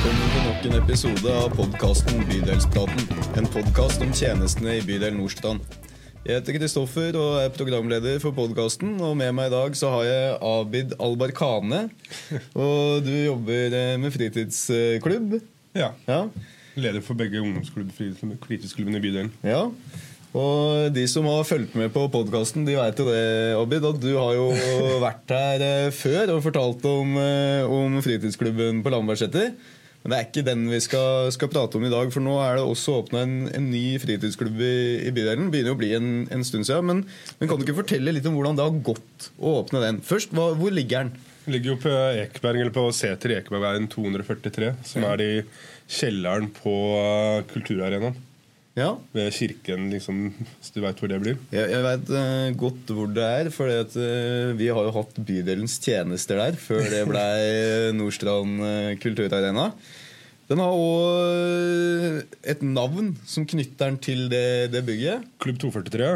nok en episode av podkasten Bydelspraten. En podkast om tjenestene i bydel Nordstrand. Jeg heter Kristoffer og er programleder for podkasten. Og med meg i dag så har jeg Abid Albarkane. Og du jobber eh, med fritidsklubb. Ja. Ja. Leder for begge ungdomsklubb, fritidsklubbene i bydelen. ja. Og de som har fulgt med på podkasten, de vet jo det, Abid, at du har jo vært her eh, før og fortalt om, eh, om fritidsklubben på Lambertseter. Men det er ikke den vi skal, skal prate om i dag, for nå er det også åpna en, en ny fritidsklubb i, i bydelen. Begynner å bli en, en stund siden. Men, men kan du ikke fortelle litt om hvordan det har gått å åpne den? Først, hva, hvor ligger den? Den ligger jo på Ekeberg, eller på Seter Ekebergveien 243, som er i kjelleren på uh, Kulturarenaen. Ja, Ved kirken, liksom, hvis du veit hvor det blir. Jeg, jeg veit uh, godt hvor det er, for vi har jo hatt bydelens tjenester der før det ble Nordstrand uh, kulturarena. Den har òg et navn som knytter den til det, det bygget. Klubb 243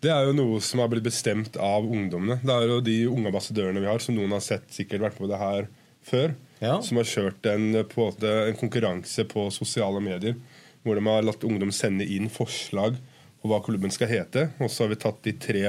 det er jo noe som har blitt bestemt av ungdommene. Det er jo de unge ambassadørene vi har, som noen har sett sikkert vært med på det her før. Ja. Som har kjørt en, på en, måte, en konkurranse på sosiale medier. Hvor de har latt ungdom sende inn forslag på hva klubben skal hete. Og så har vi tatt de tre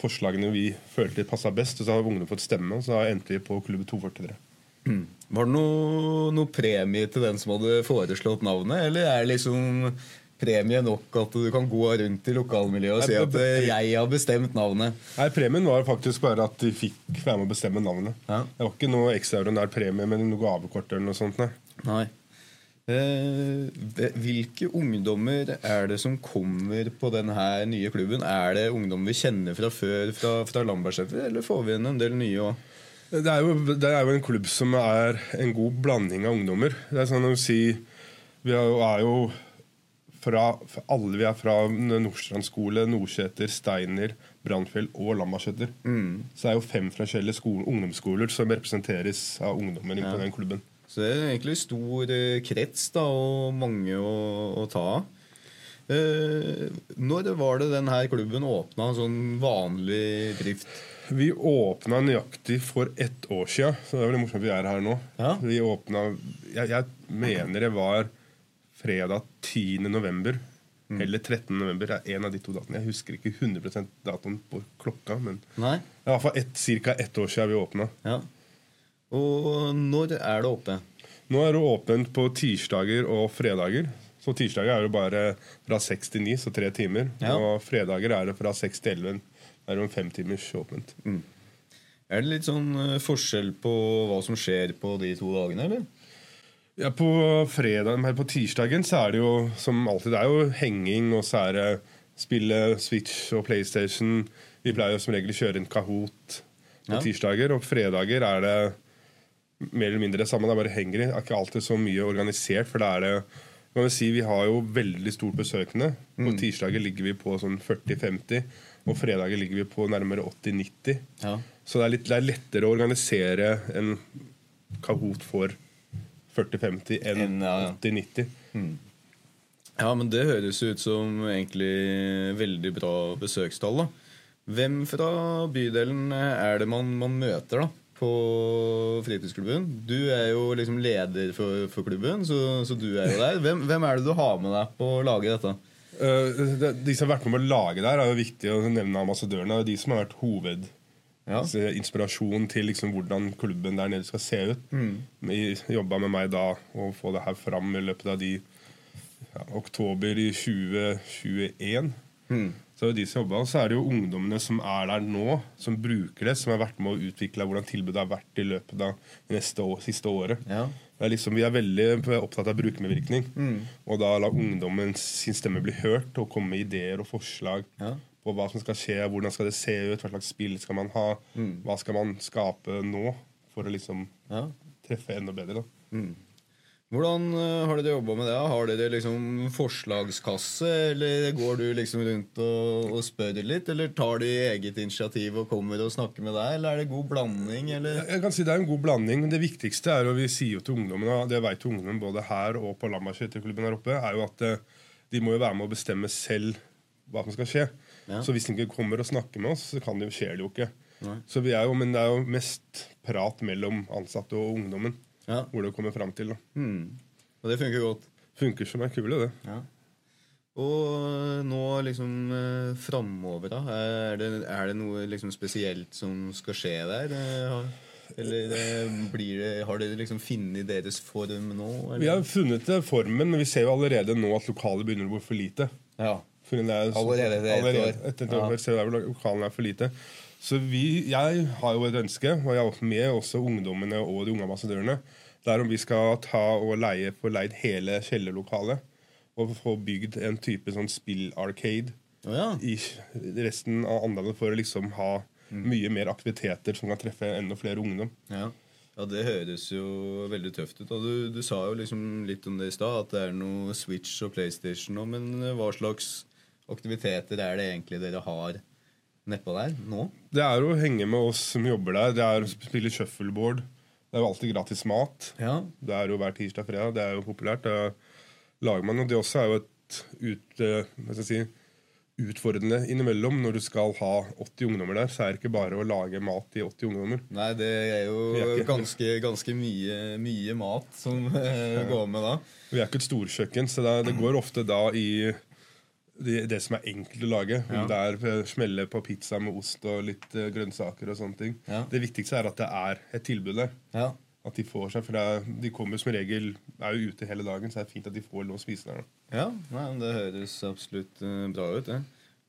forslagene vi følte passa best, og så har ungdom fått stemme. Og så endte vi på klubb 243. Var det noe, noe premie til den som hadde foreslått navnet, eller er det liksom premie nok at du kan gå rundt i lokalmiljøet og si at eh, 'jeg har bestemt navnet'? Nei, Premien var faktisk bare at de fikk være med å bestemme navnet. Ja. Det var ikke noe ekstraordinær premie men noe gavekort eller noe sånt. Nei. Nei. Eh, hvilke ungdommer er det som kommer på denne nye klubben? Er det ungdom vi kjenner fra før fra, fra Lambertseter, eller får vi inn en del nye òg? Det det er jo en klubb som er en god blanding av ungdommer. Det er sånn å si Vi er jo, er jo fra, Alle vi er fra Nordstrand skole, Nordseter, Steiner, Brannfjell og Lambertseter. Så det er jo fem forskjellige skole, ungdomsskoler som representeres av ungdommer Ja. på den klubben. Så det er egentlig stor eh, krets da, og mange å, å ta av. Eh, når var det denne klubben åpna sånn vanlig drift? Vi åpna nøyaktig for ett år siden, så det er veldig morsomt at vi er her nå. Ja. Vi åpna jeg, jeg mener det var fredag 10. november. Mm. Eller 13. november. Det er en av de to datene. Jeg husker ikke 100% datoen på klokka, men Nei? det er i hvert fall ett, cirka ett år siden vi åpna. Ja. Og når er det åpent? Nå er det åpent på tirsdager og fredager. Så tirsdager er det bare fra 6 til 9, så tre timer. Ja. Og fredager er det fra 6 til 11. Det er jo en femtimers åpent. Er det litt sånn eh, forskjell på hva som skjer på de to dagene, eller? Ja, På fredag, på tirsdagen så er det jo som alltid det er jo henging, og så er det spille Switch og PlayStation. Vi pleier jo som regel å kjøre en Kahoot på Ja. tirsdager, og fredager er det mer eller mindre det samme. Det er bare henger i. Det er ikke alltid så mye organisert, for det er det kan vi si Vi har jo veldig stort besøkende. På tirsdager ligger vi på sånn 40-50, og fredager ligger vi på nærmere 80-90. Ja. Så det er, litt, det er lettere å organisere en Kahoot for 40-50 enn en, ja, ja. 80-90. Ja, men det høres ut som egentlig veldig bra besøkstall. da. Hvem fra bydelen er det man, man møter da på fritidsklubben? Du er jo liksom leder for, for klubben, så, så du er jo der. Hvem, hvem er det du har med deg på å lage dette? Uh, det- de som har vært med på å lage der, er jo viktig å nevne ambassadørene. De som har vært hoved Ja. inspirasjon til liksom hvordan klubben der nede skal se ut. De jobba med meg da å få det her fram i løpet av de ja, oktober i 2021. Så er de som jobber, og så er det jo ungdommene som er der nå, som bruker det, som har vært med å utvikle hvordan tilbudet har vært i løpet av det år, siste året. Ja. Det er liksom, vi er veldig opptatt av brukermedvirkning. Og da la ungdommen sin stemme bli hørt og komme med ideer og forslag Ja. på hva som skal skje, hvordan skal det se ut, hva slags spill skal man ha, hva skal man skape nå for å liksom Ja. treffe enda bedre. da. Hvordan eh, har dere jobba med det? Har dere liksom forslagskasse, eller går du liksom rundt og, og spør litt? Eller tar de eget initiativ og kommer og snakker med deg, eller er det god blanding, eller? Jeg kan si Det er en god blanding. Det viktigste er, og vi sier jo til ungdommen, og det vet ungdommen både her og på Lambertseterklubben her oppe, er jo at eh, de må jo være med å bestemme selv hva som skal skje. Ja. Så hvis de ikke kommer og snakker med oss, så kan det skjer det jo ikke. Nei. Så vi er jo, Men det er jo mest prat mellom ansatte og ungdommen. Ja. hvor det kommer fram til. Mm. Og det funker godt. Funker som er kule, det. Ja. Og nå liksom eh, framover, da? Er det, er det noe liksom spesielt som skal skje der? Eh, Eller eh, blir det, har dere liksom funnet deres form nå? Eller? Vi har funnet formen, men vi ser jo allerede nå at lokalet begynner å bli for lite. Ja. Det er- Allerede etter et år. Etter et Ja. år at lokalene er for lite. Så vi, jeg har jo et ønske, og jeg er med også ungdommene og de unge ambassadørene, det er om vi skal ta og leie, på leid hele kjellerlokalet og få bygd en type sånn spill-arcade Å ja. i resten av Andalen for å liksom ha Mm. mye mer aktiviteter som kan treffe enda flere ungdom. Ja. ja, det høres jo veldig tøft ut. Du, du sa jo liksom litt om det i stad, at det er noe Switch og PlayStation nå. Men hva slags aktiviteter er det egentlig dere har nedpå der nå? Det er å henge med oss som jobber der. Det er å spille shuffleboard. Det er jo alltid gratis mat. Ja. Det er jo hver tirsdag og fredag. Det er jo populært. Det lager man, og det også er jo et ut, eh, hva skal jeg si, utfordrende innimellom. Når du skal ha 80 ungdommer der, så er det ikke bare å lage mat til 80 ungdommer. Nei, det er jo ganske, ganske mye, mye mat som eh, går med da. Vi er ikke et storkjøkken, så det, det går ofte da i det, det som er enkelt å lage. Om det er eh, smelle på pizza med ost og litt uh, grønnsaker og sånne ting. Ja. Det viktigste er at det er et tilbud der. Ja. At de får seg, for det er, De kommer som regel er jo ute hele dagen, så det er fint at de får lov å spise der. da. ja nei, det høres absolutt uh, bra ut, det.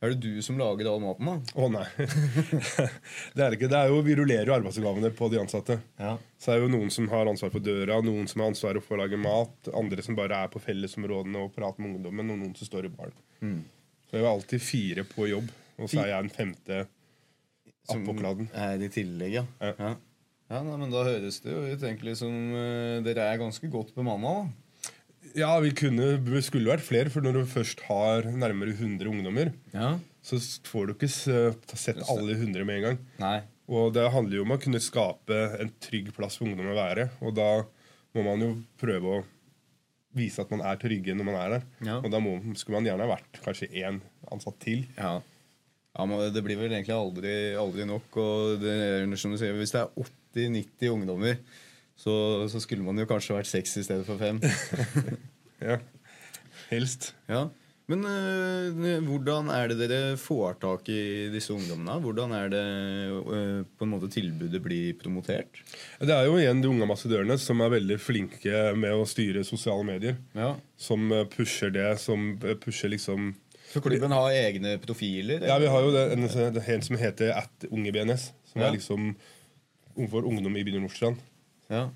Er det du som lager all maten, da? Å nei. det er det ikke. Det er jo, vi rullerer jo arbeidsoppgavene på de ansatte. Ja. Så er det jo noen som har ansvar for døra, noen som har ansvar for å lage mat, andre som bare er på fellesområdene og prater med ungdommen, og noen som står i baren. Mm. Så det er jo alltid fire på jobb, og så er jeg den femte Som er i tillegg, ja. Ja. ja. ja nei, men da høres det jo ut egentlig som eh, dere er ganske godt bemanna, da. Ja, vi kunne, vi skulle vært flere, for når du først har nærmere 100 ungdommer, Ja. så får du ikke sett alle 100 med en gang. Nei. Og det handler jo om å kunne skape en trygg plass for ungdom å være. Og da må man jo prøve å vise at man er trygge når man er der. Ja. Og da må, skulle man gjerne ha vært kanskje én ansatt til. Ja. ja men det blir vel egentlig aldri, aldri nok. Og det som du sier, hvis det er 80-90 ungdommer, så, så skulle man jo kanskje vært seks i stedet for fem. Ja, Helst. ja. Men øh, hvordan er det dere får tak i disse ungdommene? Hvordan er det øh, på en måte tilbudet blir promotert? Det er jo igjen de unge ambassadørene som er veldig flinke med å styre sosiale medier. Ja. Som eh, pusher det, som pusher liksom Så klubben har egne profiler? Ja, vi har jo det, en, en som heter at Unge BNS. som Ja. er liksom for ungdom i Byen Nordstrand. Ja.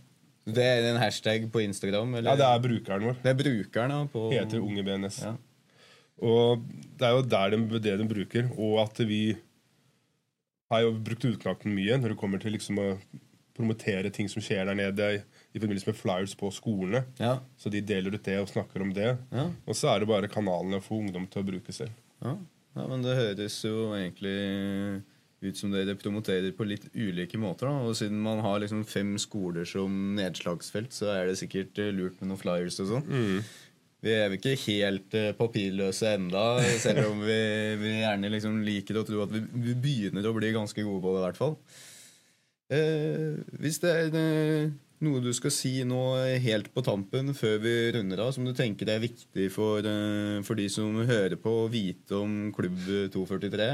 Det er en hashtag på Instagram? Eller? Ja, det er brukeren vår. Det er brukeren, ja. På... Heter Unge BNS. Ja. Og det er jo der de, det de bruker. Og at vi har jo brukt utenlandet mye når det kommer til liksom å promotere ting som skjer der nede i forbindelse med flyers på skolene. Ja. Så de deler ut det og snakker om det. Ja. Og så er det bare kanalene for ungdom til å bruke selv. Ja. ja, men det høres jo egentlig ut som dere promoterer på litt ulike måter. Da. Og siden man har liksom fem skoler som nedslagsfelt, så er det sikkert eh, lurt med noen flyers og sånn. Vi er vel ikke helt eh, papirløse enda, selv om vi, vi gjerne liksom liker å tro at vi, vi begynner å bli ganske gode på det, i hvert fall. Eh, hvis det er eh, noe du skal si nå helt på tampen før vi runder av, som du tenker er viktig for, for de som hører på, å vite om Klubb 243,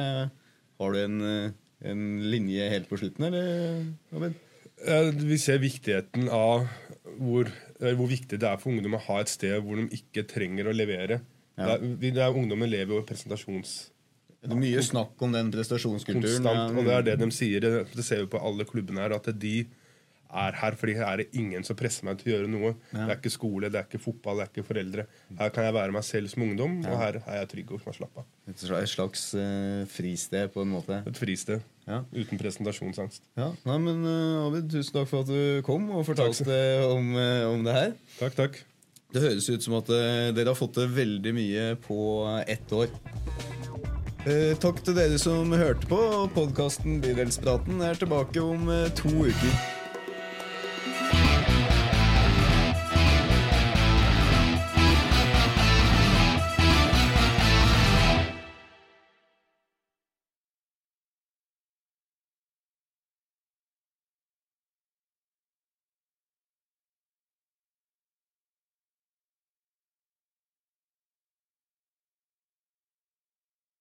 har du en, eh, en linje helt på slutten, eller? Abid? Vi ser viktigheten av hvor, eh, hvor viktig det er for ungdom å ha et sted hvor de ikke trenger å levere. Ja. Det er, det er, ungdommen lever jo i presentasjons... Det er mye snakk om den prestasjonskulturen. konstant. Og det er det de sier. Det ser vi på alle klubbene her, at de er her fordi her er det ingen som presser meg til å gjøre noe. Ja. Det er ikke skole, det er ikke fotball, det er ikke foreldre. Her kan jeg være meg selv som ungdom, og her er jeg trygg og kan slappe av. Et slags- eh, fristed, på en måte. Et fristed Ja. uten presentasjonsangst. Ja, nei, men uh, Abid, tusen takk for at du kom og fortalte om, uh, om det her. Takk, takk. Det høres ut som at dere har fått til veldig mye på ett år. Eh, takk til dere som hørte på. Podkasten Bydelspraten er tilbake om to uker.